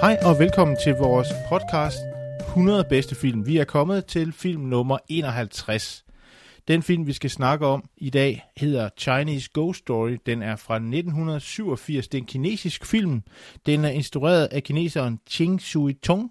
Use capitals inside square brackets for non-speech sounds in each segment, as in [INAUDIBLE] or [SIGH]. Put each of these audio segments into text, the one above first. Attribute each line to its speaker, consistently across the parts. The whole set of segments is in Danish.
Speaker 1: Hej og velkommen til vores podcast 100 bedste film. Vi er kommet til film nummer 51. Den film, vi skal snakke om i dag, hedder Chinese Ghost Story. Den er fra 1987. Det er en kinesisk film. Den er instrueret af kineseren Ching Shui Tong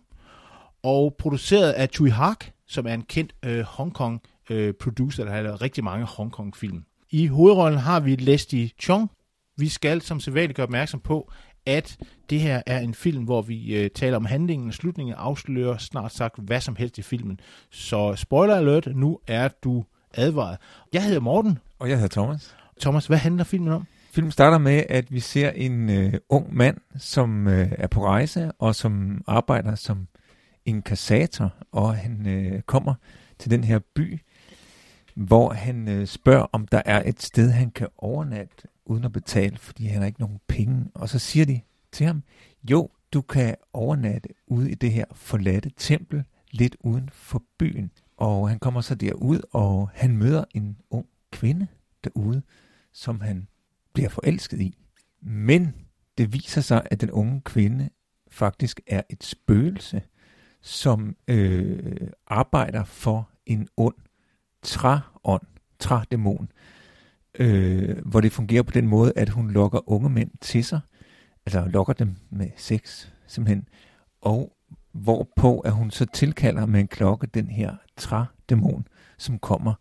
Speaker 1: og produceret af Chui Hak, som er en kendt øh, Hongkong øh, producer, der har lavet rigtig mange Hongkong-film. I hovedrollen har vi Leslie Chong. Vi skal som sædvanligt gøre opmærksom på, at det her er en film, hvor vi øh, taler om handlingen og slutningen, afslører snart sagt hvad som helst i filmen. Så spoiler alert, nu er du advaret. Jeg hedder Morten.
Speaker 2: Og jeg hedder Thomas.
Speaker 1: Thomas, hvad handler filmen om?
Speaker 2: Filmen starter med, at vi ser en øh, ung mand, som øh, er på rejse, og som arbejder som inkassator, og han øh, kommer til den her by, hvor han øh, spørger, om der er et sted, han kan overnatte uden at betale, fordi han har ikke nogen penge. Og så siger de til ham, jo, du kan overnatte ude i det her forladte tempel, lidt uden for byen. Og han kommer så derud, og han møder en ung kvinde derude, som han bliver forelsket i. Men det viser sig, at den unge kvinde faktisk er et spøgelse, som øh, arbejder for en ond træånd, trædæmon, øh, hvor det fungerer på den måde, at hun lokker unge mænd til sig, altså lokker dem med sex simpelthen, og hvorpå at hun så tilkalder med en klokke den her trædæmon, som kommer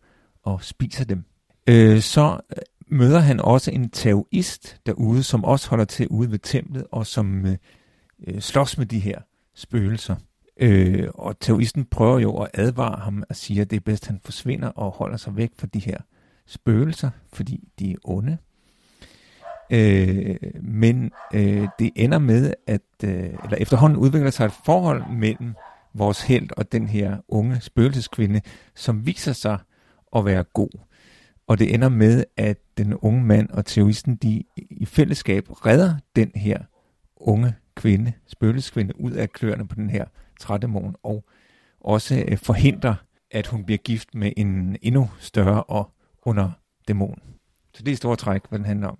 Speaker 2: og spiser dem. Øh, så øh, møder han også en taoist derude, som også holder til ude ved templet, og som øh, øh, slås med de her spøgelser. Øh, og taoisten prøver jo at advare ham og siger, at det er bedst, at han forsvinder og holder sig væk fra de her spøgelser, fordi de er onde. Øh, men øh, det ender med, at øh, eller efterhånden udvikler sig et forhold mellem vores held og den her unge spøgelseskvinde, som viser sig at være god. Og det ender med, at den unge mand og terroristen, de i fællesskab redder den her unge kvinde, spøgelseskvinde, ud af kløerne på den her trædemon, og også øh, forhindrer, at hun bliver gift med en endnu større og under dæmon. Så det er store træk, hvad den handler om.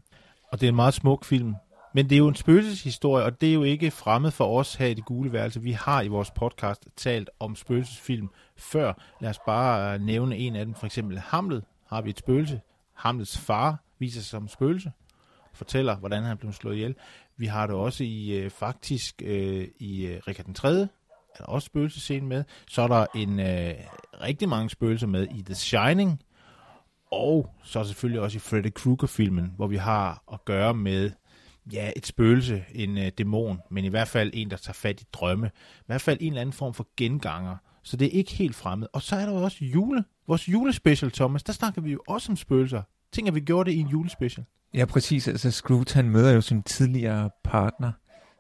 Speaker 1: Og det er en meget smuk film. Men det er jo en spøgelseshistorie, og det er jo ikke fremmed for os her i det gule værelse. Vi har i vores podcast talt om spøgelsesfilm før. Lad os bare øh, nævne en af dem. For eksempel Hamlet har vi et spøgelse. Hamlets far viser sig som spøgelse. Fortæller, hvordan han blev slået ihjel. Vi har det også i øh, faktisk øh, i øh, Richard den 3. Er der også spøgelsescenen med. Så er der en øh, rigtig mange spøgelser med i The Shining. Og så selvfølgelig også i Freddy Krueger-filmen, hvor vi har at gøre med ja, et spøgelse, en øh, dæmon, men i hvert fald en, der tager fat i drømme. I hvert fald en eller anden form for genganger. Så det er ikke helt fremmed. Og så er der jo også jule. Vores julespecial, Thomas, der snakker vi jo også om spøgelser. Tænk, at vi gjorde det i en julespecial.
Speaker 2: Ja, præcis. Altså Scrooge, han møder jo sin tidligere partner,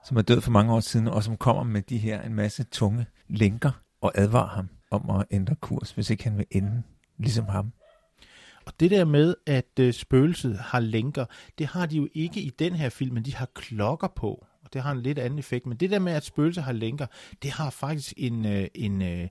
Speaker 2: som er død for mange år siden, og som kommer med de her en masse tunge lænker og advarer ham om at ændre kurs, hvis ikke han vil ende ligesom ham.
Speaker 1: Og det der med, at øh, spøgelset har lænker, det har de jo ikke i den her film, men de har klokker på. Og det har en lidt anden effekt. Men det der med, at spøgelser har lænker, det har faktisk en, øh, en, øh,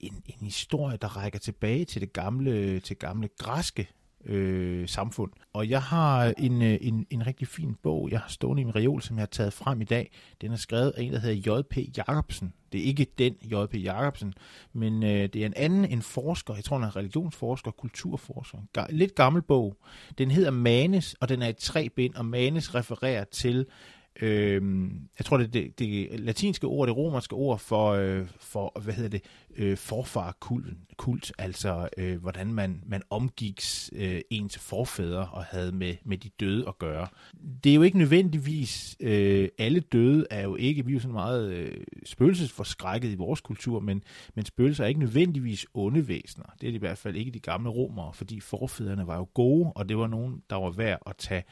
Speaker 1: en, en historie, der rækker tilbage til det gamle, til gamle græske øh, samfund. Og jeg har en, øh, en, en rigtig fin bog, jeg har stående i min reol, som jeg har taget frem i dag. Den er skrevet af en, der hedder J.P. Jacobsen. Det er ikke den J.P. Jacobsen, men øh, det er en anden, en forsker, jeg tror han er religionsforsker, kulturforsker. En lidt gammel bog. Den hedder Manes, og den er i tre bind, og Manes refererer til øh, jeg tror det, det, det latinske ord, det romerske ord for, øh, for hvad hedder det, øh, forfarkult, kult, altså øh, hvordan man, man omgiks øh, ens forfædre og havde med, med de døde at gøre. Det er jo ikke nødvendigvis, øh, alle døde er jo ikke, vi er jo sådan meget øh, spøgelsesforskrækket i vores kultur, men, men spøgelser er ikke nødvendigvis onde væsener. Det er det i hvert fald ikke de gamle romere, fordi forfædrene var jo gode, og det var nogen, der var værd at tage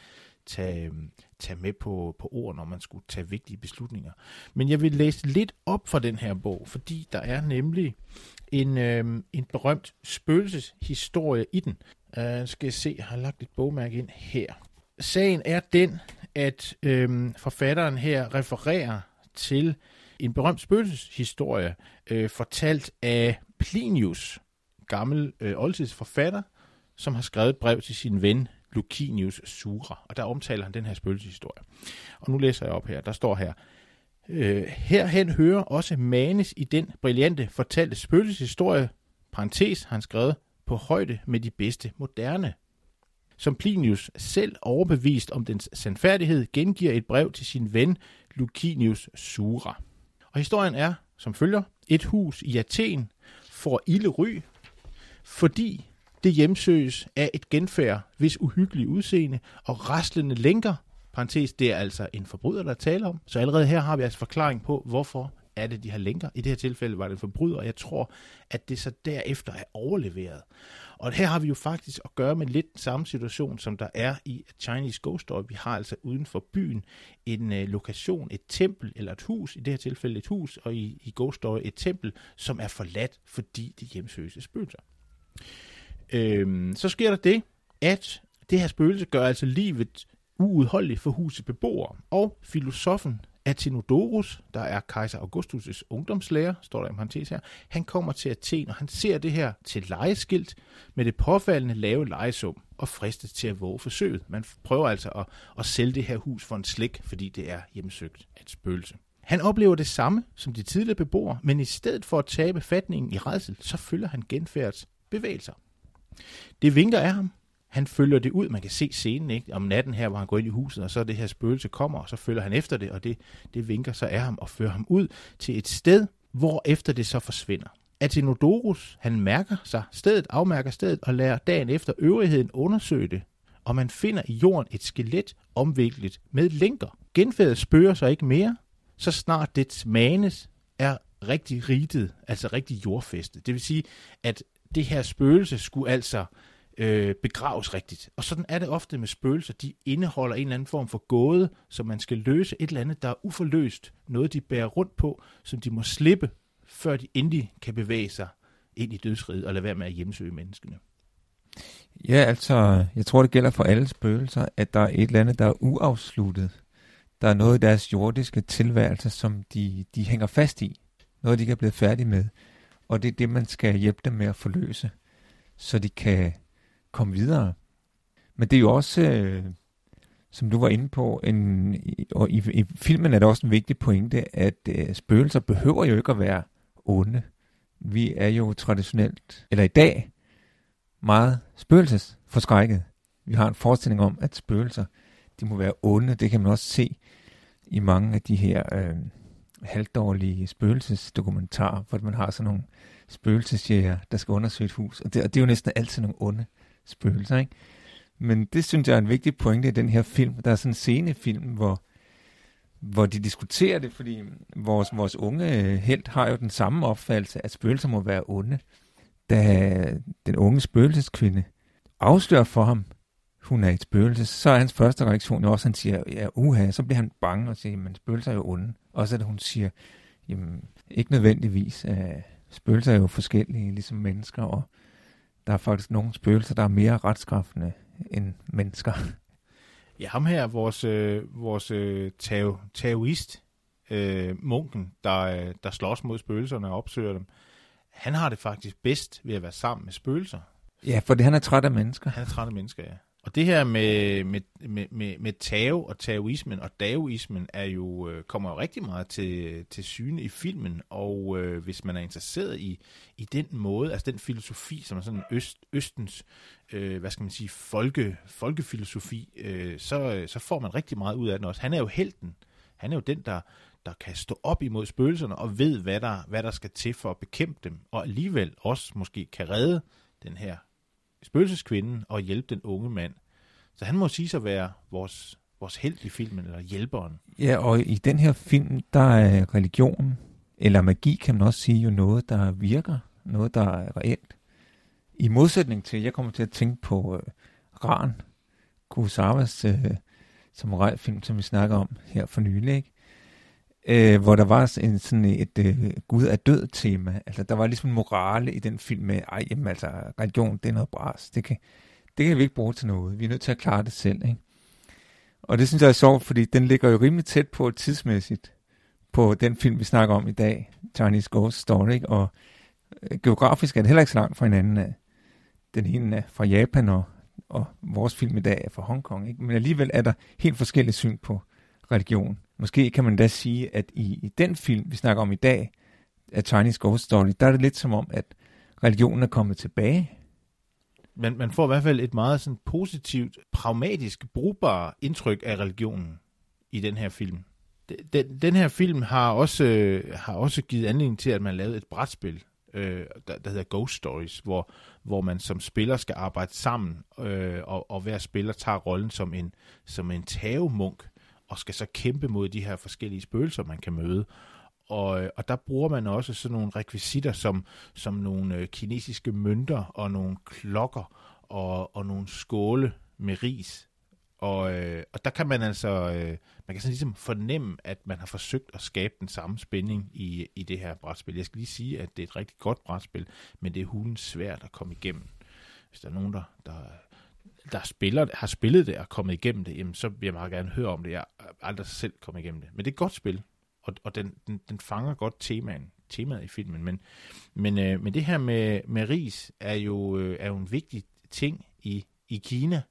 Speaker 1: tage, tage med på, på ord, når man skulle tage vigtige beslutninger. Men jeg vil læse lidt op fra den her bog, fordi der er nemlig en, øh, en berømt spøgelseshistorie i den. Uh, skal jeg se, jeg har lagt et bogmærke ind her. Sagen er den, at øh, forfatteren her refererer til en berømt spøgelseshistorie, øh, fortalt af Plinius, gammel øh, oldtidsforfatter, som har skrevet et brev til sin ven Lucinius Sura, og der omtaler han den her spøgelseshistorie. Og nu læser jeg op her, der står her, øh, Herhen hører også manes i den brillante fortalte spøgelseshistorie, parentes han skrevet, på højde med de bedste moderne. Som Plinius selv overbevist om dens sandfærdighed, gengiver et brev til sin ven Lucinius Sura. Og historien er, som følger, et hus i Athen får ilde ry, fordi det hjemsøges af et genfærd, hvis uhyggelige udseende og raslende lænker, parentes, det er altså en forbryder, der taler om. Så allerede her har vi altså forklaring på, hvorfor er det, de har lænker. I det her tilfælde var det en forbryder, og jeg tror, at det så derefter er overleveret. Og her har vi jo faktisk at gøre med lidt samme situation, som der er i Chinese Ghost Story. Vi har altså uden for byen en øh, lokation, et tempel eller et hus, i det her tilfælde et hus, og i, i Ghost Story et tempel, som er forladt, fordi det hjemsøges spøgelser. Øhm, så sker der det, at det her spøgelse gør altså livet uudholdeligt for husets beboere. Og filosofen Athenodorus, der er kejser Augustus' ungdomslærer, står der i parentes her, han kommer til Athen, og han ser det her til lejeskilt med det påfaldende lave lejesum og fristes til at våge forsøget. Man prøver altså at, at sælge det her hus for en slik, fordi det er hjemsøgt af et spøgelse. Han oplever det samme som de tidligere beboere, men i stedet for at tabe fatningen i redsel, så følger han genfærds bevægelser. Det vinker af ham. Han følger det ud. Man kan se scenen ikke? om natten her, hvor han går ind i huset, og så det her spøgelse kommer, og så følger han efter det, og det, det vinker så af ham og fører ham ud til et sted, hvor efter det så forsvinder. Atenodorus, han mærker sig stedet, afmærker stedet og lader dagen efter øvrigheden undersøge det, og man finder i jorden et skelet omviklet med lænker. Genfærdet spørger sig ikke mere, så snart dets manes er rigtig ritet, altså rigtig jordfæstet. Det vil sige, at det her spøgelse skulle altså øh, begraves rigtigt. Og sådan er det ofte med spøgelser. De indeholder en eller anden form for gåde, som man skal løse et eller andet, der er uforløst. Noget, de bærer rundt på, som de må slippe, før de endelig kan bevæge sig ind i dødsriget og lade være med at hjemsøge menneskene.
Speaker 2: Ja, altså, jeg tror, det gælder for alle spøgelser, at der er et eller andet, der er uafsluttet. Der er noget i deres jordiske tilværelse, som de, de hænger fast i. Noget, de ikke er blevet færdige med. Og det er det, man skal hjælpe dem med at forløse, så de kan komme videre. Men det er jo også, øh, som du var inde på, en, og i, i filmen er det også en vigtig pointe, at øh, spøgelser behøver jo ikke at være onde. Vi er jo traditionelt, eller i dag, meget spøgelsesforskrækket. Vi har en forestilling om, at spøgelser, de må være onde. Det kan man også se i mange af de her øh, halvdårlige spøgelsesdokumentarer, hvor man har sådan nogle spøgelsesjæger, der skal undersøge et hus. Og det, og det er jo næsten altid nogle onde spøgelser, ikke? Men det synes jeg er en vigtig pointe i den her film. Der er sådan en scenefilm, hvor, hvor de diskuterer det, fordi vores, vores unge øh, held har jo den samme opfattelse, at spøgelser må være onde. Da den unge spøgelseskvinde afslører for ham, hun er et spøgelse, så er hans første reaktion jo også, at han siger, ja, uha, så bliver han bange og siger, men spøgelser er jo onde. Og så da hun siger, jamen, ikke nødvendigvis. Uh, spøgelser er jo forskellige, ligesom mennesker, og der er faktisk nogle spøgelser, der er mere retskræftende end mennesker.
Speaker 1: Ja, ham her, vores, øh, vores øh, tao, taoist, øh, munken, der, der slås mod spøgelserne og opsøger dem, han har det faktisk bedst ved at være sammen med spøgelser.
Speaker 2: Ja, for det, han er træt af mennesker.
Speaker 1: Han er træt af mennesker, ja. Og det her med, med, med, med, med Tao og Taoismen og Daoismen er jo, øh, kommer jo rigtig meget til, til syne i filmen, og øh, hvis man er interesseret i, i den måde, altså den filosofi, som er sådan øst, østens, øh, hvad skal man sige, folke, folkefilosofi, øh, så, så får man rigtig meget ud af den også. Han er jo helten. Han er jo den, der, der kan stå op imod spøgelserne og ved, hvad der, hvad der skal til for at bekæmpe dem, og alligevel også måske kan redde den her spøgelseskvinden og hjælpe den unge mand. Så han må sige at være vores, vores held i filmen, eller hjælperen.
Speaker 2: Ja, og i den her film, der er religion, eller magi kan man også sige, jo noget, der virker, noget, der er reelt. I modsætning til, jeg kommer til at tænke på øh, Ran, Kurosawas øh, samurajfilm, som vi snakker om her for nylig, ikke? Øh, hvor der var en, sådan et øh, Gud er død tema. Altså, der var ligesom morale i den film med, ej, jamen, altså, religion, det er noget bras. Det kan, det kan vi ikke bruge til noget. Vi er nødt til at klare det selv, ikke? Og det synes jeg er sjovt, fordi den ligger jo rimelig tæt på tidsmæssigt på den film, vi snakker om i dag, Chinese Ghost Story, ikke? og øh, geografisk er det heller ikke så langt fra hinanden. Øh. Den ene er fra Japan, og, og vores film i dag er fra Hongkong. Ikke? Men alligevel er der helt forskellige syn på religion. Måske kan man da sige, at i, i den film, vi snakker om i dag, af Chinese Ghost Story, der er det lidt som om, at religionen er kommet tilbage.
Speaker 1: Man, man får i hvert fald et meget sådan positivt, pragmatisk, brugbar indtryk af religionen i den her film. Den, den her film har også, øh, har også givet anledning til, at man lavede et brætspil, øh, der, der hedder Ghost Stories, hvor, hvor man som spiller skal arbejde sammen, øh, og, og hver spiller tager rollen som en, som en tavemunk, og skal så kæmpe mod de her forskellige spøgelser, man kan møde. Og, øh, og der bruger man også sådan nogle rekvisitter som, som nogle øh, kinesiske mønter og nogle klokker og, og nogle skåle med ris. Og, øh, og der kan man altså, øh, man kan sådan ligesom fornemme, at man har forsøgt at skabe den samme spænding i, i det her brætspil. Jeg skal lige sige, at det er et rigtig godt brætspil, men det er hulen svært at komme igennem. Hvis der er nogen, der, der, der spiller, har spillet det og kommet igennem det, jamen, så vil jeg meget gerne høre om det. Jeg har aldrig selv kommet igennem det. Men det er et godt spil, og, og den, den, den fanger godt temaen, temaet i filmen. Men, men, øh, men det her med, med ris er jo, øh, er jo en vigtig ting i, i Kina,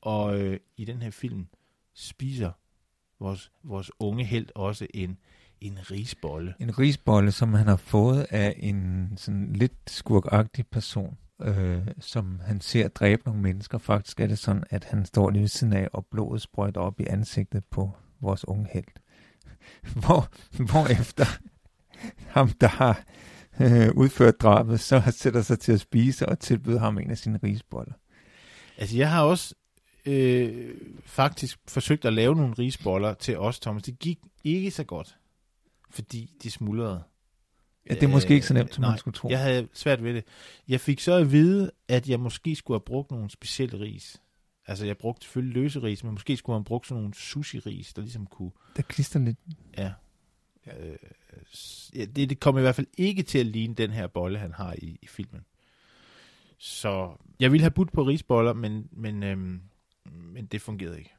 Speaker 1: og øh, i den her film spiser vores, vores unge held også en, en risbolle.
Speaker 2: En risbolle, som han har fået af en sådan lidt skurkagtig person, øh, som han ser dræbe nogle mennesker. Faktisk er det sådan, at han står lige ved siden af, og blodet sprøjter op i ansigtet på vores unge held. [LAUGHS] Hvor, hvor efter ham, der har øh, udført drabet, så sætter sig til at spise og tilbyder ham en af sine risboller.
Speaker 1: Altså, jeg har også øh, faktisk forsøgt at lave nogle risboller til os, Thomas. Det gik ikke så godt, fordi de smuldrede.
Speaker 2: Ja, det er måske ikke så nemt, som
Speaker 1: Nej,
Speaker 2: man skulle tro.
Speaker 1: jeg havde svært ved det. Jeg fik så at vide, at jeg måske skulle have brugt nogle specielle ris. Altså, jeg brugte selvfølgelig løse ris, men måske skulle man brugt sådan nogle sushi-ris, der ligesom kunne...
Speaker 2: Der klister lidt.
Speaker 1: Ja. Øh, ja det, det kom i hvert fald ikke til at ligne den her bolle, han har i, i filmen. Så jeg ville have budt på risboller, men, men, øhm, men det fungerede ikke.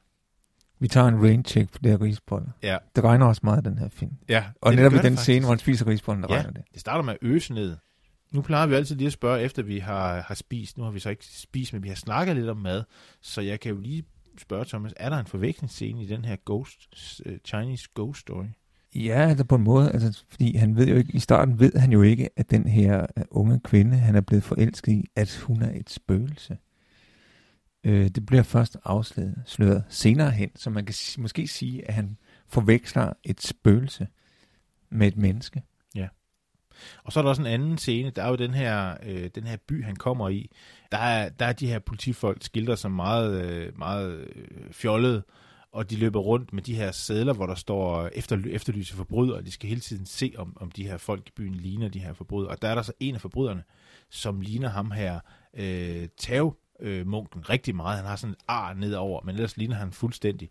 Speaker 2: Vi tager en rain check på det her risboller.
Speaker 1: Ja.
Speaker 2: Det regner også meget, den her film.
Speaker 1: Ja,
Speaker 2: Og netop i den scene, hvor han spiser risbollen, der
Speaker 1: Ja.
Speaker 2: regner det.
Speaker 1: Det starter med at øse ned. Nu plejer vi altid lige at spørge, efter vi har, har spist. Nu har vi så ikke spist, men vi har snakket lidt om mad. Så jeg kan jo lige spørge Thomas, er der en forvekslingsscene i den her ghost, uh, Chinese ghost story?
Speaker 2: Ja, altså på en måde, altså, fordi han ved jo ikke, i starten ved han jo ikke, at den her øh, unge kvinde, han er blevet forelsket i, at hun er et spøgelse. Øh, det bliver først afsløret sløret senere hen, så man kan måske sige, at han forveksler et spøgelse med et menneske. Ja.
Speaker 1: Og så er der også en anden scene, der er jo den her, øh, den her by, han kommer i. Der er, der er de her politifolk skildrer som meget, øh, meget øh, fjollede, og de løber rundt med de her sædler, hvor der står efter, efterlyse forbrydere. og De skal hele tiden se, om, om de her folk i byen ligner de her forbrydere. Og der er der så en af forbryderne, som ligner ham her, øh, Tav, øh, munken rigtig meget. Han har sådan et ar nedover, men ellers ligner han fuldstændig.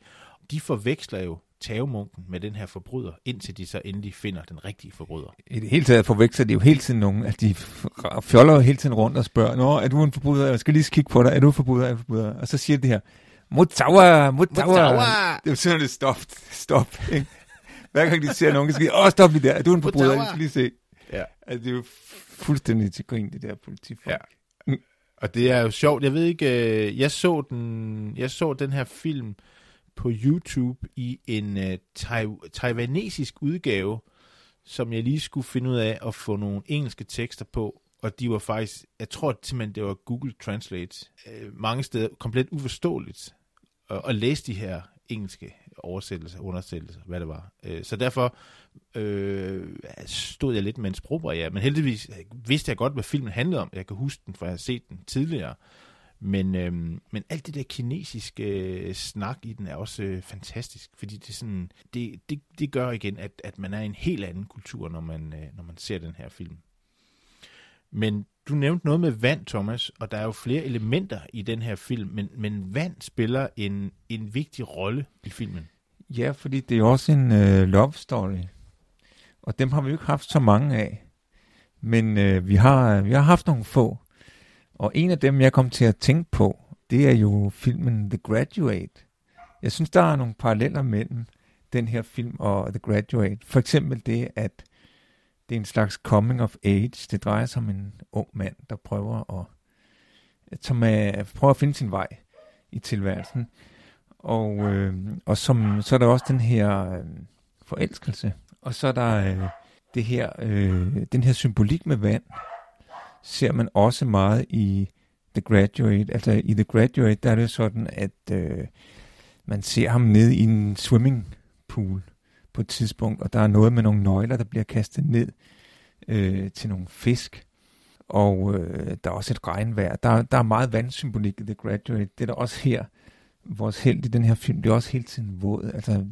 Speaker 1: De forveksler jo Tavemunken med den her forbryder, indtil de så endelig finder den rigtige forbryder.
Speaker 2: I det hele taget forveksler de jo hele tiden nogen, at de fjoller jo hele tiden rundt og spørger, Nå, er du en forbryder? Jeg skal lige kigge på dig. Er du en forbryder? Er du en forbryder? Og så siger de her, Mutawa, Mutawa. Det er sådan, det stop, stop. Ikke? Hver gang de ser nogen, så siger de, åh, stop lige der. Er du en forbryder? Jeg skal lige se.
Speaker 1: Ja.
Speaker 2: Altså, det er jo fuldstændig til grin, det der politifolk.
Speaker 1: Ja. Og det er jo sjovt. Jeg ved ikke, øh, jeg så den, jeg så den her film på YouTube i en uh, tai- taiwanesisk udgave, som jeg lige skulle finde ud af at få nogle engelske tekster på. Og de var faktisk, jeg tror simpelthen, det var Google Translate, øh, mange steder komplet uforståeligt at, at læse de her engelske oversættelse, undersættelse, hvad det var. Øh, så derfor øh, stod jeg lidt med en sprogbarriere, men heldigvis vidste jeg godt, hvad filmen handlede om. Jeg kan huske den, for jeg har set den tidligere. Men, øh, men alt det der kinesiske øh, snak i den er også øh, fantastisk, fordi det, sådan, det, det, det gør igen, at, at man er i en helt anden kultur, når man, øh, når man ser den her film. Men du nævnte noget med vand, Thomas, og der er jo flere elementer i den her film, men, men vand spiller en, en vigtig rolle i filmen.
Speaker 2: Ja, fordi det er jo også en øh, love story, og dem har vi jo ikke haft så mange af. Men øh, vi, har, vi har haft nogle få, og en af dem, jeg kom til at tænke på, det er jo filmen The Graduate. Jeg synes, der er nogle paralleller mellem den her film og The Graduate. For eksempel det, at det er en slags coming of age. Det drejer sig om en ung mand, der prøver at, som er, prøver at finde sin vej i tilværelsen. Og, øh, og som, så er der også den her øh, forelskelse. Og så er der øh, det her, øh, den her symbolik med vand, ser man også meget i The Graduate. Altså i The Graduate, der er det sådan, at øh, man ser ham nede i en swimming pool på et tidspunkt, og der er noget med nogle nøgler, der bliver kastet ned øh, til nogle fisk. Og øh, der er også et regnvejr. Der, der er meget vandsymbolik i The Graduate. Det er der også her. Vores held i den her film, det er også hele tiden våd. Altså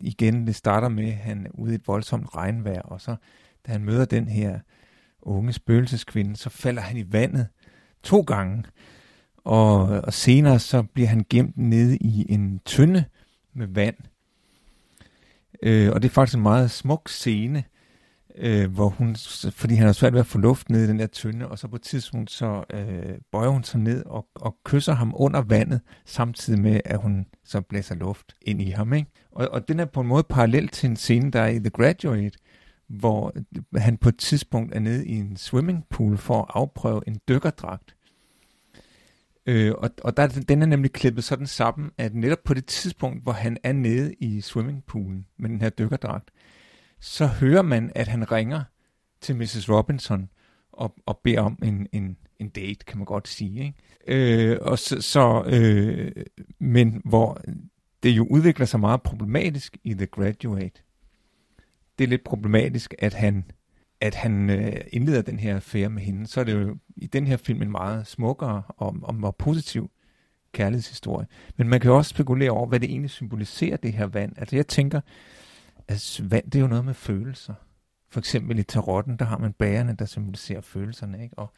Speaker 2: igen, det starter med, at han er ude i et voldsomt regnvejr, og så da han møder den her unge spøgelseskvinde, så falder han i vandet to gange. Og, og senere så bliver han gemt nede i en tynde med vand. Øh, og det er faktisk en meget smuk scene, øh, hvor hun, fordi han har svært ved at få luft ned i den der tynde, og så på et tidspunkt så øh, bøjer hun sig ned og, og kysser ham under vandet, samtidig med, at hun så blæser luft ind i ham. Ikke? Og, og den er på en måde parallel til en scene, der er i The Graduate, hvor han på et tidspunkt er nede i en swimmingpool for at afprøve en dykkerdragt. Øh, og og der, den er nemlig klippet sådan sammen, at netop på det tidspunkt, hvor han er nede i swimmingpoolen med den her dykkerdragt, så hører man, at han ringer til Mrs. Robinson og, og beder om en, en, en date, kan man godt sige. Ikke? Øh, og så, så øh, men hvor det jo udvikler sig meget problematisk i The Graduate, det er lidt problematisk, at han, at han øh, indleder den her affære med hende. Så er det jo i den her film en meget smukkere og, og og positiv kærlighedshistorie. Men man kan jo også spekulere over, hvad det egentlig symboliserer, det her vand. Altså jeg tænker, at vand det er jo noget med følelser. For eksempel i tarotten, der har man bærerne, der symboliserer følelserne. Ikke? Og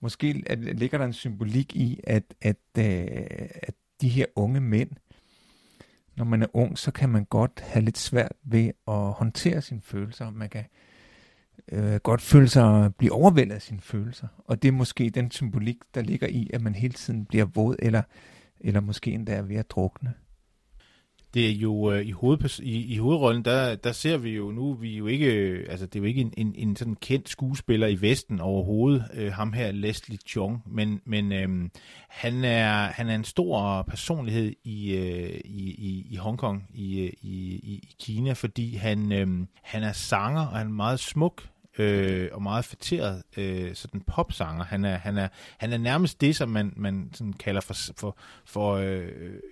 Speaker 2: måske at, ligger der en symbolik i, at, at, at, øh, at de her unge mænd, når man er ung, så kan man godt have lidt svært ved at håndtere sine følelser. Man kan øh, Øh, godt føle sig at blive overvældet af sine følelser. Og det er måske den symbolik, der ligger i, at man hele tiden bliver våd, eller, eller måske endda er ved at drukne
Speaker 1: det er jo øh, i, hoved, i, i hovedrollen, der, der ser vi jo nu, vi er jo ikke, øh, altså det er jo ikke en, en, en sådan kendt skuespiller i Vesten overhovedet, øh, ham her Leslie Chung, men, men øh, han, er, han er en stor personlighed i, øh, i, i, i Hongkong, i, øh, i, i, i Kina, fordi han, øh, han er sanger, og han er meget smuk øh, og meget fætteret øh, sådan popsanger. Han er, han, er, han er nærmest det, som man, man sådan kalder for, for, for øh,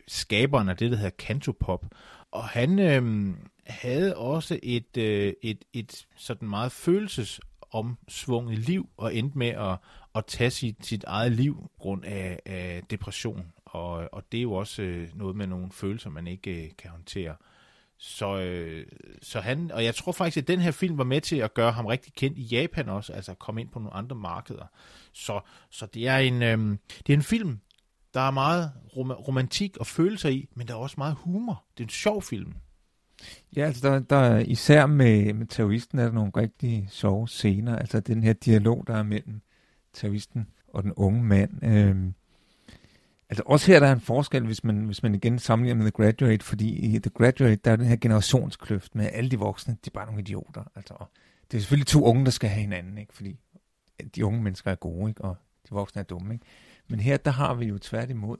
Speaker 1: skaberen af det, der hedder cantopop. Og han øh, havde også et, øh, et, et sådan meget følelsesomsvunget liv, og endte med at, at tage sit, sit eget liv grund af, af depression. Og, og det er jo også øh, noget med nogle følelser, man ikke øh, kan håndtere. Så, øh, så han, og jeg tror faktisk, at den her film var med til at gøre ham rigtig kendt i Japan også, altså komme ind på nogle andre markeder. Så, så det, er en, øh, det er en film, der er meget rom- romantik og følelser i, men der er også meget humor. Det er en sjov film.
Speaker 2: Ja, altså der, der især med, med terroristen er der nogle rigtig sjove scener. Altså den her dialog, der er mellem terroristen og den unge mand. Øh, Altså også her der er en forskel, hvis man, hvis man igen sammenligner med The Graduate, fordi i The Graduate, der er den her generationskløft med alle de voksne, de er bare nogle idioter. Altså, det er selvfølgelig to unge, der skal have hinanden, ikke? fordi de unge mennesker er gode, ikke? og de voksne er dumme. Ikke? Men her, der har vi jo tværtimod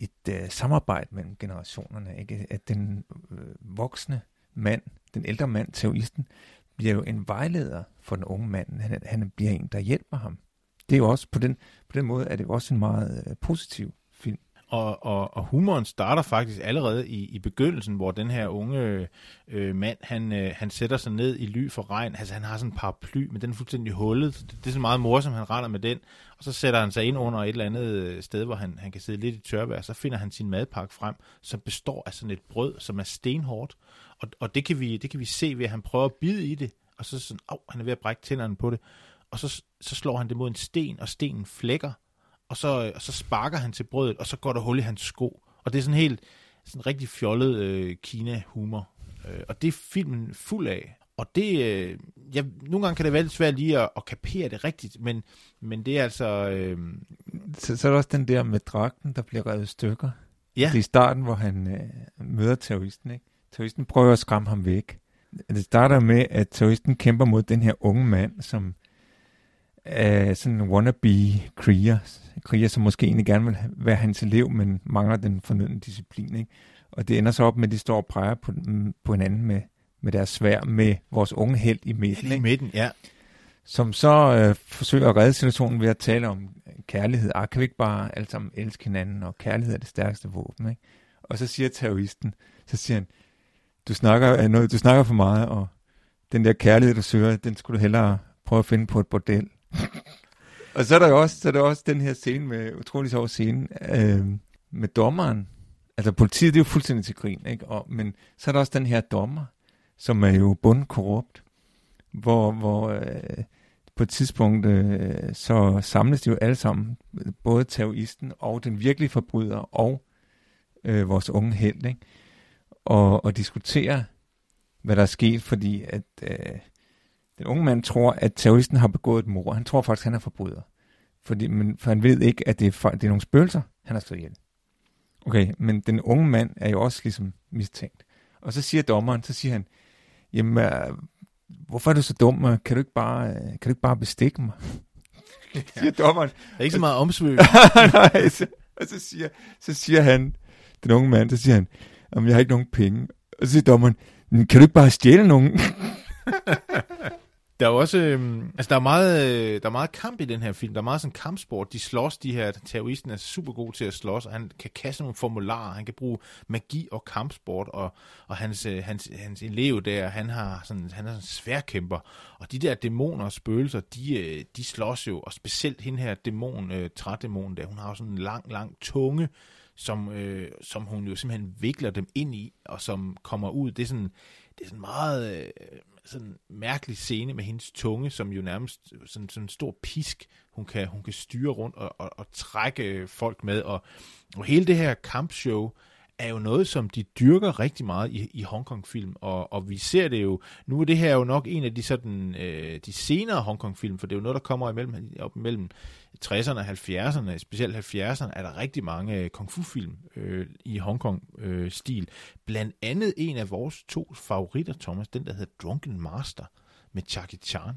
Speaker 2: et øh, samarbejde mellem generationerne. Ikke? At den øh, voksne mand, den ældre mand, terroristen, bliver jo en vejleder for den unge mand. Han, han bliver en, der hjælper ham det er jo også på den, på den måde, er det også en meget øh, positiv film.
Speaker 1: Og, og, og humoren starter faktisk allerede i, i begyndelsen, hvor den her unge øh, mand, han, øh, han sætter sig ned i ly for regn. Altså han har sådan en paraply, men den er fuldstændig hullet. Det, det er så meget morsomt, han render med den. Og så sætter han sig ind under et eller andet øh, sted, hvor han, han kan sidde lidt i tørvejr. Så finder han sin madpakke frem, som består af sådan et brød, som er stenhårdt. Og, og det, kan vi, det kan vi se ved, at han prøver at bide i det. Og så sådan, oh, han er ved at brække tænderne på det. Og så, så slår han det mod en sten, og stenen flækker og så, og så sparker han til brødet, og så går der hul i hans sko. Og det er sådan helt sådan rigtig fjollet øh, Kina-humor. Øh, og det er filmen fuld af. Og det, øh, ja, nogle gange kan det være lidt svært lige at, at kapere det rigtigt, men, men det er altså... Øh...
Speaker 2: Så, så er der også den der med dragten, der bliver revet stykker.
Speaker 1: Ja.
Speaker 2: Det er i starten, hvor han øh, møder terroristen, ikke? Terroristen prøver at skræmme ham væk. Det starter med, at terroristen kæmper mod den her unge mand, som er sådan en wannabe-kriger, kriger, som måske egentlig gerne vil være hans elev, men mangler den fornødne disciplin. Ikke? Og det ender så op med, at de står og præger på, på hinanden med, med deres svær, med vores unge held i midten.
Speaker 1: Ikke? I midten, ja.
Speaker 2: Som så øh, forsøger at redde situationen ved at tale om kærlighed. Ah, kan vi ikke bare alle sammen elske hinanden, og kærlighed er det stærkeste våben. Ikke? Og så siger terroristen, så siger han, du snakker, noget, du snakker for meget, og den der kærlighed, du søger, den skulle du hellere prøve at finde på et bordel. Og så er der jo også, så er der også den her scene med, utrolig sjov scene, øh, med dommeren. Altså politiet, det er jo fuldstændig til grin, ikke? Og, men så er der også den her dommer, som er jo bundkorrupt, hvor, hvor øh, på et tidspunkt, øh, så samles de jo alle sammen, både terroristen og den virkelige forbryder og øh, vores unge held, ikke? Og, og diskuterer, hvad der er sket, fordi at øh, den unge mand tror, at terroristen har begået et mord. Han tror faktisk, han er forbryder. Fordi, men, for han ved ikke, at det er, det er nogle spøgelser, han har slået ihjel. Okay, men den unge mand er jo også ligesom mistænkt. Og så siger dommeren, så siger han, jamen, uh, hvorfor er du så dum? Kan du ikke bare, uh, kan du ikke bare bestikke mig?
Speaker 1: Ja. [LAUGHS] siger dommeren. Der er ikke så meget omsvøg. [LAUGHS]
Speaker 2: Nej, så, og så siger, så siger han, den unge mand, så siger han, jamen, jeg har ikke nogen penge. Og så siger dommeren, kan du ikke bare stjæle nogen? [LAUGHS]
Speaker 1: Der er også, øh, altså der er, meget, øh, der er meget kamp i den her film. Der er meget sådan kampsport. De slås, de her terroristen er super god til at slås, og han kan kaste nogle formularer, han kan bruge magi og kampsport, og, og hans, øh, hans, hans elev der, han har sådan, han er sådan sværkæmper. Og de der dæmoner og spøgelser, de, øh, de slås jo, og specielt hende her dæmon, øh, trædæmonen der, hun har jo sådan en lang, lang tunge, som, øh, som hun jo simpelthen vikler dem ind i, og som kommer ud. Det er sådan, det er sådan meget... Øh, sådan mærkelig scene med hendes tunge, som jo nærmest øh, sådan, sådan en stor pisk, hun kan, hun kan styre rundt og, og, og trække øh, folk med. Og, og hele det her kampshow er jo noget, som de dyrker rigtig meget i, i Hongkong-film, og, og vi ser det jo, nu er det her jo nok en af de sådan, øh, de senere Hongkong-film, for det er jo noget, der kommer imellem, op imellem 60'erne og 70'erne, specielt 70'erne, er der rigtig mange øh, kung fu-film øh, i Hongkong-stil. Øh, Blandt andet en af vores to favoritter, Thomas, den der hedder Drunken Master med Jackie Chan.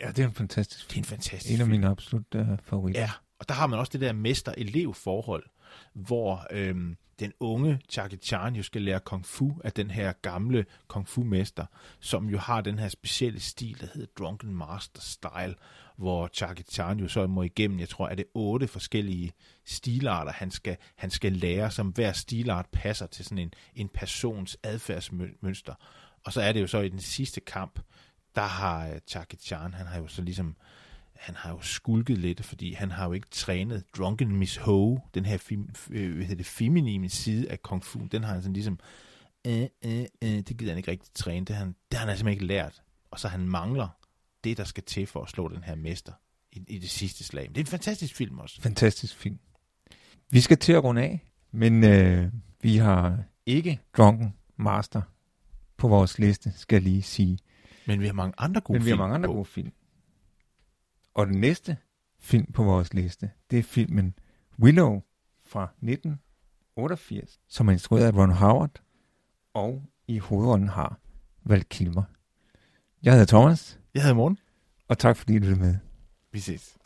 Speaker 2: Ja, det er en fantastisk
Speaker 1: film. Det er en fantastisk
Speaker 2: En af mine absolut uh, favoritter.
Speaker 1: Ja, og der har man også det der mester-elev-forhold, hvor øhm, den unge Jackie Chan jo skal lære kung fu af den her gamle kung fu-mester, som jo har den her specielle stil, der hedder Drunken Master Style, hvor Jackie Chan jo så må igennem, jeg tror, er det otte forskellige stilarter, han skal, han skal lære, som hver stilart passer til sådan en, en persons adfærdsmønster. Og så er det jo så i den sidste kamp, der har øh, Jackie Chan, han har jo så ligesom han har jo skulket lidt, fordi han har jo ikke trænet Drunken Miss Ho, den her fem, øh, hvad det, feminine side af Kung Fu, den har han sådan ligesom, øh, øh, øh, det gider han ikke rigtig træne, det har han, det har han simpelthen ikke lært. Og så han mangler det, der skal til for at slå den her mester i, i det sidste slag. det er en fantastisk film også.
Speaker 2: Fantastisk film. Vi skal til at runde af, men øh, vi har ikke Drunken Master på vores liste, skal jeg lige sige.
Speaker 1: Men vi har mange andre gode
Speaker 2: men
Speaker 1: film.
Speaker 2: vi har mange andre gode film. Og den næste film på vores liste, det er filmen Willow fra 1988, som er instrueret af Ron Howard, og i hovedrollen har Val Kilmer. Jeg hedder Thomas.
Speaker 1: Jeg hedder Morten.
Speaker 2: Og tak fordi du er med.
Speaker 1: Vi ses.